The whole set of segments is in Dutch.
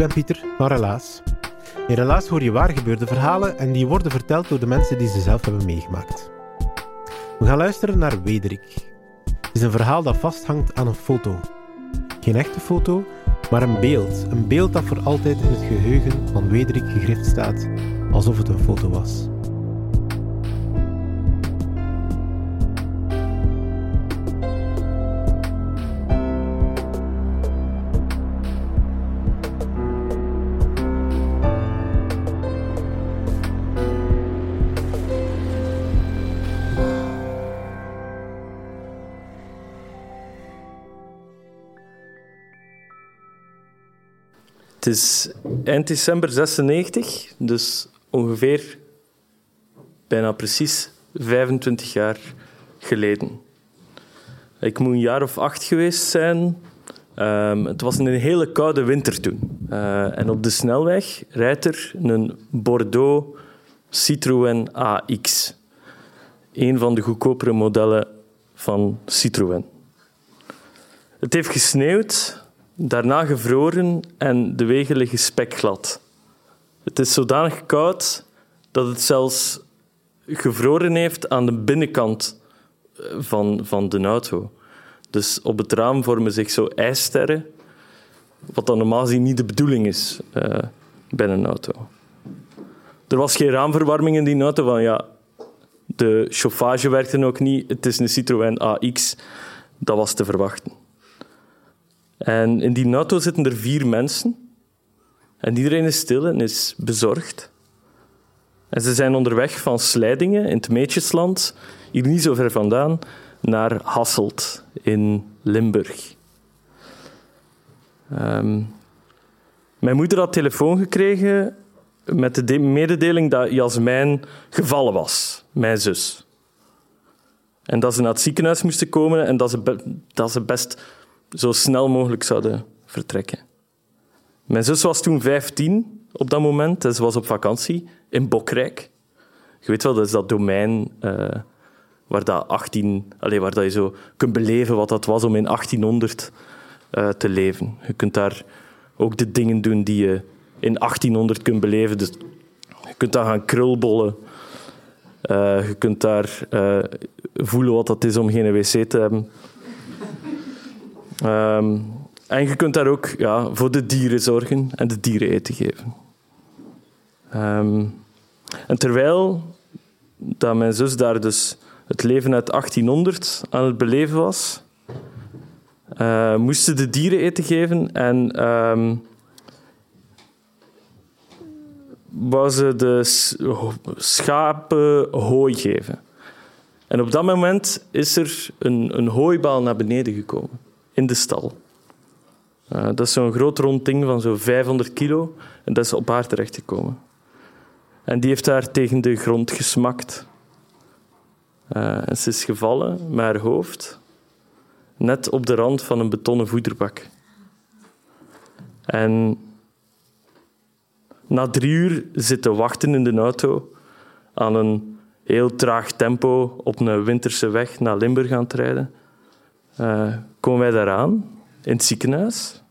Ben Pieter van Relaas. In Relaas hoor je waar gebeurde verhalen en die worden verteld door de mensen die ze zelf hebben meegemaakt. We gaan luisteren naar Wederik. Het is een verhaal dat vasthangt aan een foto. Geen echte foto, maar een beeld. Een beeld dat voor altijd in het geheugen van Wederik gegrift staat, alsof het een foto was. Het is eind december 96, dus ongeveer bijna precies 25 jaar geleden. Ik moet een jaar of acht geweest zijn. Um, het was een hele koude winter toen. Uh, en op de snelweg rijdt er een Bordeaux Citroën AX. Een van de goedkopere modellen van Citroën. Het heeft gesneeuwd daarna gevroren en de wegen liggen spekglad. Het is zodanig koud dat het zelfs gevroren heeft aan de binnenkant eh, van, van de auto. Dus op het raam vormen zich zo ijssterren, wat dan normaal gezien niet de bedoeling is uh, bij een auto. Er was geen raamverwarming in die auto, want ja, de chauffage werkte ook niet. Het is een Citroën AX, dat was te verwachten. En in die auto zitten er vier mensen. En iedereen is stil en is bezorgd. En ze zijn onderweg van Slijdingen in het Meetjesland, hier niet zo ver vandaan, naar Hasselt in Limburg. Um, mijn moeder had telefoon gekregen met de mededeling dat Jasmijn gevallen was, mijn zus. En dat ze naar het ziekenhuis moesten komen en dat ze, dat ze best zo snel mogelijk zouden vertrekken. Mijn zus was toen 15 op dat moment en ze was op vakantie in Bokrijk. Je weet wel, dat is dat domein uh, waar, dat 18, allez, waar dat je zo kunt beleven wat dat was om in 1800 uh, te leven. Je kunt daar ook de dingen doen die je in 1800 kunt beleven. Dus je kunt daar gaan krulbollen. Uh, je kunt daar voelen wat dat is om geen wc te hebben. Um, en je kunt daar ook ja, voor de dieren zorgen en de dieren eten geven. Um, en terwijl dat mijn zus daar dus het leven uit 1800 aan het beleven was, uh, moesten de dieren eten geven en um, wou ze de schapen hooi geven. En op dat moment is er een, een hooibaal naar beneden gekomen in de stal. Uh, dat is zo'n groot rond ding van zo'n 500 kilo en dat is op haar terechtgekomen. En die heeft haar tegen de grond gesmakt. Uh, en ze is gevallen met haar hoofd net op de rand van een betonnen voederbak. En na drie uur zitten wachten in de auto aan een heel traag tempo op een winterse weg naar Limburg aan rijden. Uh, komen wij daaraan, in het ziekenhuis.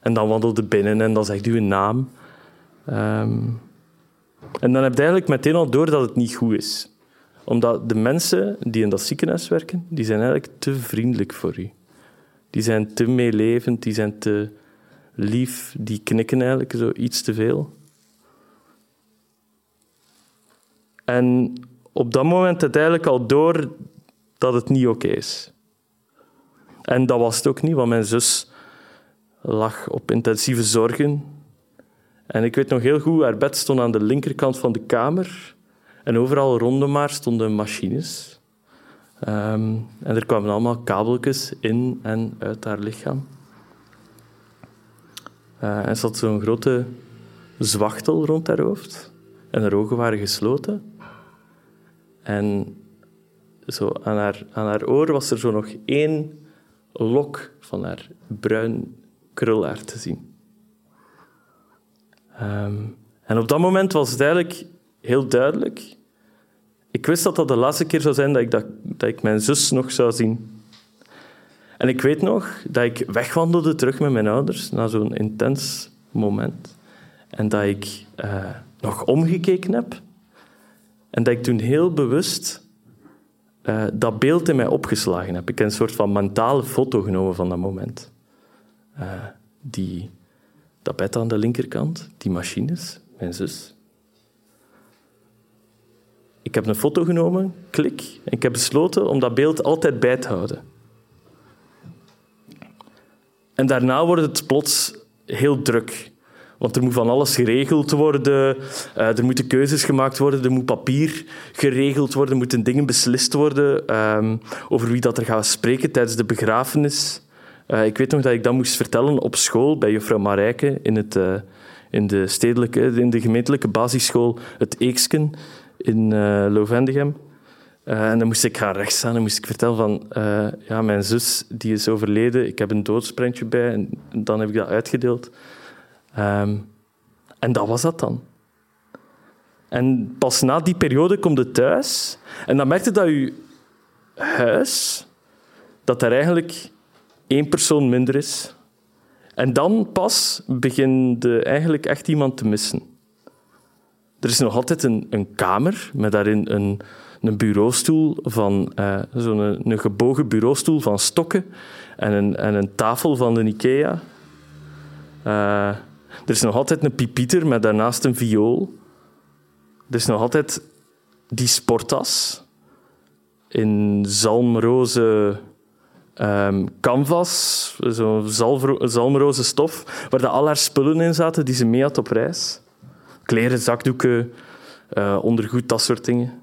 En dan wandelde binnen en dan zegt u een naam. Um, en dan heb je eigenlijk meteen al door dat het niet goed is. Omdat de mensen die in dat ziekenhuis werken, die zijn eigenlijk te vriendelijk voor u. Die zijn te meelevend, die zijn te lief, die knikken eigenlijk zo iets te veel. En op dat moment heb je eigenlijk al door dat het niet oké is. En dat was het ook niet, want mijn zus lag op intensieve zorgen. En ik weet nog heel goed, haar bed stond aan de linkerkant van de kamer. En overal rondom haar stonden machines. Ehm, en er kwamen allemaal kabeltjes in en uit haar lichaam. Uh, en ze had zo'n grote zwachtel rond haar hoofd. En haar ogen waren gesloten. En zo aan, haar, aan haar oor was er zo nog één lok van haar bruin krulhaar te zien. Ehm, en op dat moment was het eigenlijk heel duidelijk. Ik wist dat dat de laatste keer zou zijn dat ik, dat, dat ik mijn zus nog zou zien. En ik weet nog dat ik wegwandelde terug met mijn ouders na zo'n intens moment. En dat ik uh, nog omgekeken heb. En dat ik toen heel bewust uh, dat beeld in mij opgeslagen heb. Ik heb een soort van mentale foto genomen van dat moment. Uh, die, dat bed aan de linkerkant, die machines, mijn zus. Ik heb een foto genomen, klik, en ik heb besloten om dat beeld altijd bij te houden. En daarna wordt het plots heel druk. Want er moet van alles geregeld worden, uh, er moeten keuzes gemaakt worden, er moet papier geregeld worden, er moeten dingen beslist worden um, over wie dat er gaat spreken tijdens de begrafenis. Uh, ik weet nog dat ik dat moest vertellen op school bij juffrouw Marijke in, het, uh, in, de stedelijke, in de gemeentelijke basisschool Het Eeksken in uh, Lovendegem. en dan moest ik gaan rechtstaan en moest ik vertellen van ja, mijn zus die is overleden, ik heb een doodsprentje bij en dan heb ik dat uitgedeeld. Um, en dat was dat dan. En pas na die periode komt het thuis en dan merkte dat je huis, dat er eigenlijk één persoon minder is. En dan pas begin je eigenlijk echt iemand te missen. Er is nog altijd een, een kamer met daarin een, een bureaustoel van uh, zo'n een, een, gebogen bureaustoel van stokken en een, en een tafel van de IKEA. Uh, er is nog altijd een pipieter met daarnaast een viool. Er is nog altijd die sporttas in zalmroze um, canvas, zo'n zalmroze stof, waar de al haar spullen in zaten die ze mee had op reis. Kleren, zakdoeken, uh, ondergoed, dat soort dingen.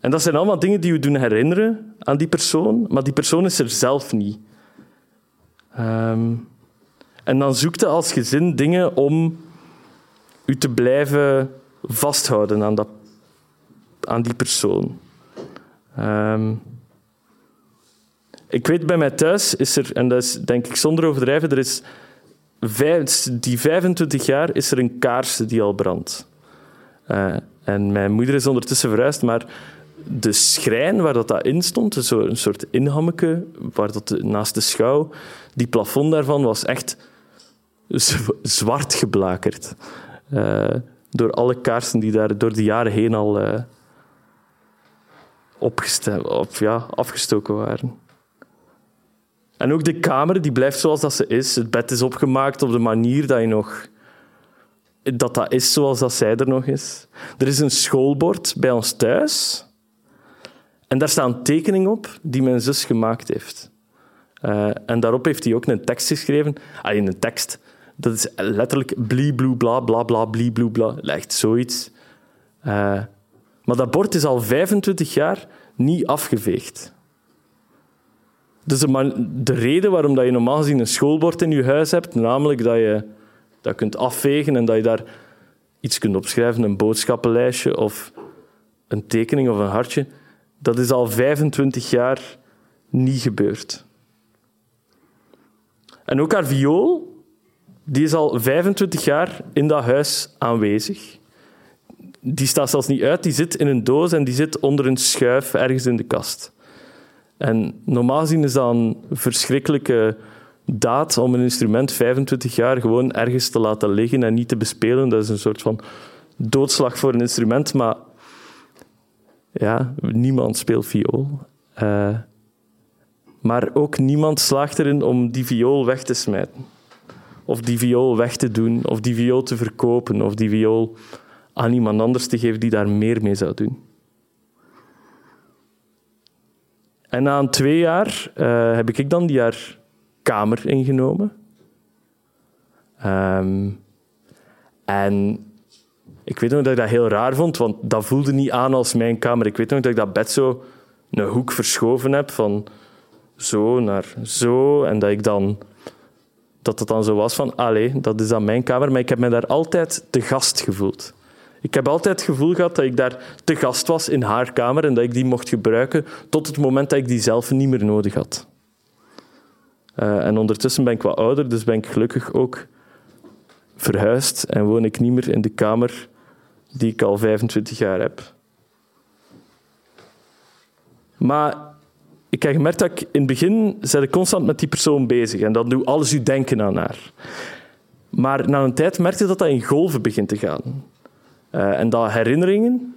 En dat zijn allemaal dingen die we doen herinneren aan die persoon, maar die persoon is er zelf niet. Um, en dan zoekte als gezin dingen om u te blijven vasthouden aan, dat, aan die persoon. Um, ik weet bij mij thuis is er, en dat is denk ik zonder overdrijven, er is vijf, die 25 jaar is er een kaars die al brandt. Uh, en mijn moeder is ondertussen verhuisd, maar de schrijn waar dat, in stond, zo een soort inhammeke, waar dat naast de schouw, die plafond daarvan was echt zwart geblakerd. Uh, door alle kaarsen die daar door de jaren heen al uh, ja, afgestoken waren. En ook de kamer die blijft zoals dat ze is. Het bed is opgemaakt op de manier dat je nog... Dat dat is zoals dat zij er nog is. Er is een schoolbord bij ons thuis. En daar staan tekeningen op die mijn zus gemaakt heeft. Uh, en daarop heeft hij ook een tekst geschreven. Alleen een tekst. Dat is letterlijk blie, bloe, bla, bla, bla, blie, bloe, bla. Echt zoiets. Uh, maar dat bord is al 25 jaar niet afgeveegd. Dus de, de, reden waarom dat je normaal gezien een schoolbord in je huis hebt, namelijk dat je dat kunt afvegen en dat je daar iets kunt opschrijven, een boodschappenlijstje of een tekening of een hartje, dat is al 25 jaar niet gebeurd. En ook haar viool, die is al 25 jaar in dat huis aanwezig. Die staat zelfs niet uit, die zit in een doos en die zit onder een schuif ergens in de kast. En normaal gezien is dat een verschrikkelijke daad om een instrument 25 jaar gewoon ergens te laten liggen en niet te bespelen. Dat is een soort van doodslag voor een instrument, maar ja, niemand speelt viool. Uh, maar ook niemand slaagt erin om die viool weg te smijten. Of die viool weg te doen, of die viool te verkopen, of die viool aan iemand anders te geven die daar meer mee zou doen. En na een twee jaar uh, heb ik dan die haar kamer ingenomen. Ehm, en ik weet nog dat ik dat heel raar vond, want dat voelde niet aan als mijn kamer. Ik weet nog dat ik dat bed zo een hoek verschoven heb van zo naar zo. En dat ik dan dat het dan zo was van, allee, dat is dan mijn kamer. Maar ik heb me daar altijd te gast gevoeld. Ik heb altijd het gevoel gehad dat ik daar te gast was in haar kamer en dat ik die mocht gebruiken tot het moment dat ik die zelf niet meer nodig had. Uh, en ondertussen ben ik wat ouder, dus ben ik gelukkig ook verhuisd en woon ik niet meer in de kamer die ik al 25 jaar heb. Maar ik heb gemerkt dat ik in het begin zet constant met die persoon bezig en dan doe alles u denken aan haar. Maar na een tijd merkte dat dat in golven begint te gaan. Uh, en dat herinneringen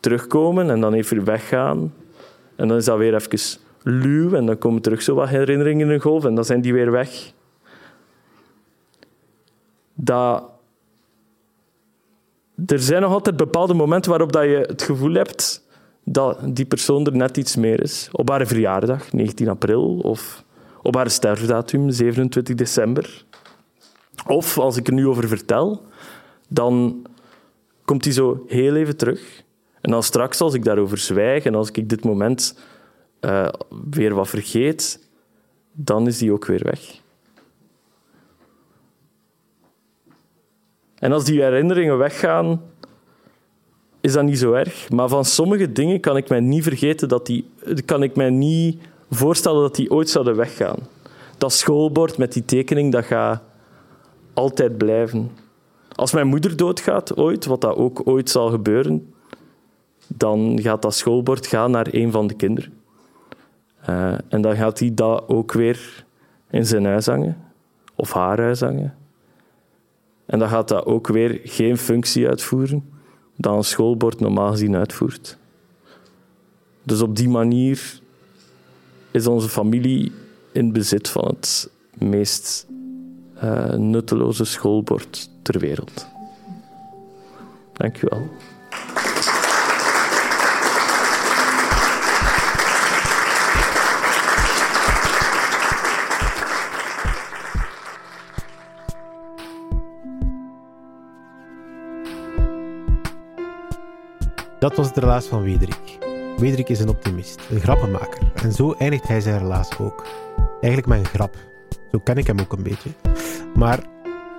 terugkomen en dan even weggaan. En dan is dat weer even luw en dan komen terug zo wat herinneringen in een golf en dan zijn die weer weg. Dat er zijn nog altijd bepaalde momenten waarop dat je het gevoel hebt dat die persoon er net iets meer is. Op haar verjaardag, 19 april, of op haar sterfdatum, 27 december. Of, als ik er nu over vertel, dan komt die zo heel even terug. En dan straks, als ik daarover zwijg en als ik dit moment uh, weer wat vergeet, dan is die ook weer weg. En als die herinneringen weggaan, is dat niet zo erg. Maar van sommige dingen kan ik mij niet vergeten dat die, kan ik mij niet voorstellen dat die ooit zouden weggaan. Dat schoolbord met die tekening, dat gaat altijd blijven. Als mijn moeder doodgaat ooit, wat dat ook ooit zal gebeuren, dan gaat dat schoolbord gaan naar een van de kinderen. Uh, en dan gaat hij dat ook weer in zijn huis hangen, of haar huis hangen. En dan gaat dat ook weer geen functie uitvoeren dat een schoolbord normaal gezien uitvoert. Dus op die manier is onze familie in bezit van het meest uh, nutteloze schoolbord ter wereld. Dank u wel. Dat was het relaas van Wederik. Wederik is een optimist, een grappenmaker. En zo eindigt hij zijn relaas ook. Eigenlijk met een grap. Zo ken ik hem ook een beetje. Maar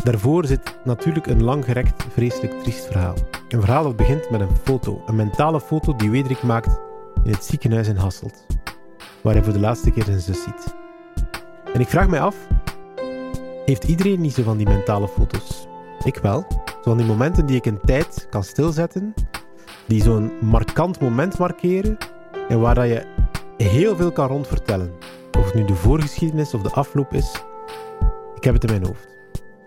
daarvoor zit natuurlijk een langgerekt, vreselijk triest verhaal. Een verhaal dat begint met een foto. Een mentale foto die Wederik maakt in het ziekenhuis in Hasselt. Waar hij voor de laatste keer zijn zus ziet. En ik vraag mij af, heeft iedereen niet zo van die mentale foto's? Ik wel. Zo van die momenten die ik een tijd kan stilzetten die zo'n markant moment markeren en waar dat je heel veel kan rondvertellen. Of het nu de voorgeschiedenis of de afloop is, ik heb het in mijn hoofd.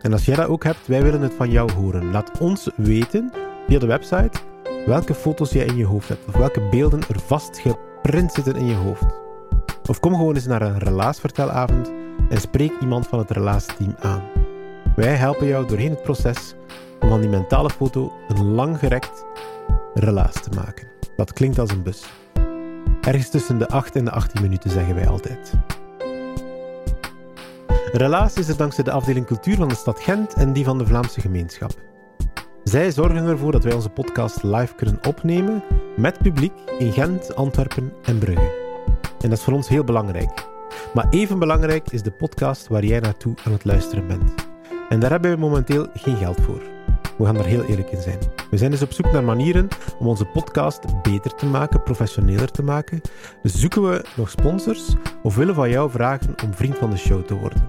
En als jij dat ook hebt, wij willen het van jou horen. Laat ons weten via de website welke foto's jij in je hoofd hebt of welke beelden er vast geprint zitten in je hoofd. Of kom gewoon eens naar een relaasvertelavond en spreek iemand van het relaasteam aan. Wij helpen jou doorheen het proces om van die mentale foto een langgerekt relaas te maken. Dat klinkt als een bus. Ergens tussen de 8 en de 18 minuten zeggen wij altijd. Relaas is er dankzij de afdeling cultuur van de stad Gent en die van de Vlaamse gemeenschap. Zij zorgen ervoor dat wij onze podcast live kunnen opnemen met publiek in Gent, Antwerpen en Brugge. En dat is voor ons heel belangrijk. Maar even belangrijk is de podcast waar jij naartoe aan het luisteren bent. En daar hebben we momenteel geen geld voor. We gaan daar heel eerlijk in zijn. We zijn dus op zoek naar manieren om onze podcast beter te maken, professioneler te maken. Dus zoeken we nog sponsors of willen van jou vragen om vriend van de show te worden.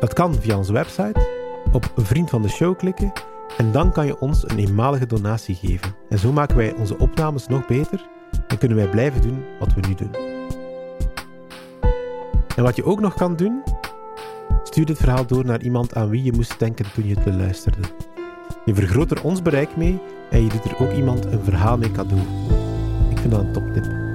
Dat kan via onze website, op vriend van de show klikken en dan kan je ons een eenmalige donatie geven. En zo maken wij onze opnames nog beter en kunnen wij blijven doen wat we nu doen. En wat je ook nog kan doen, stuur dit verhaal door naar iemand aan wie je moest denken toen je het beluisterde. Je vergroot er ons bereik mee en je doet er ook iemand een verhaal mee cadeau. Ik vind dat een toptip.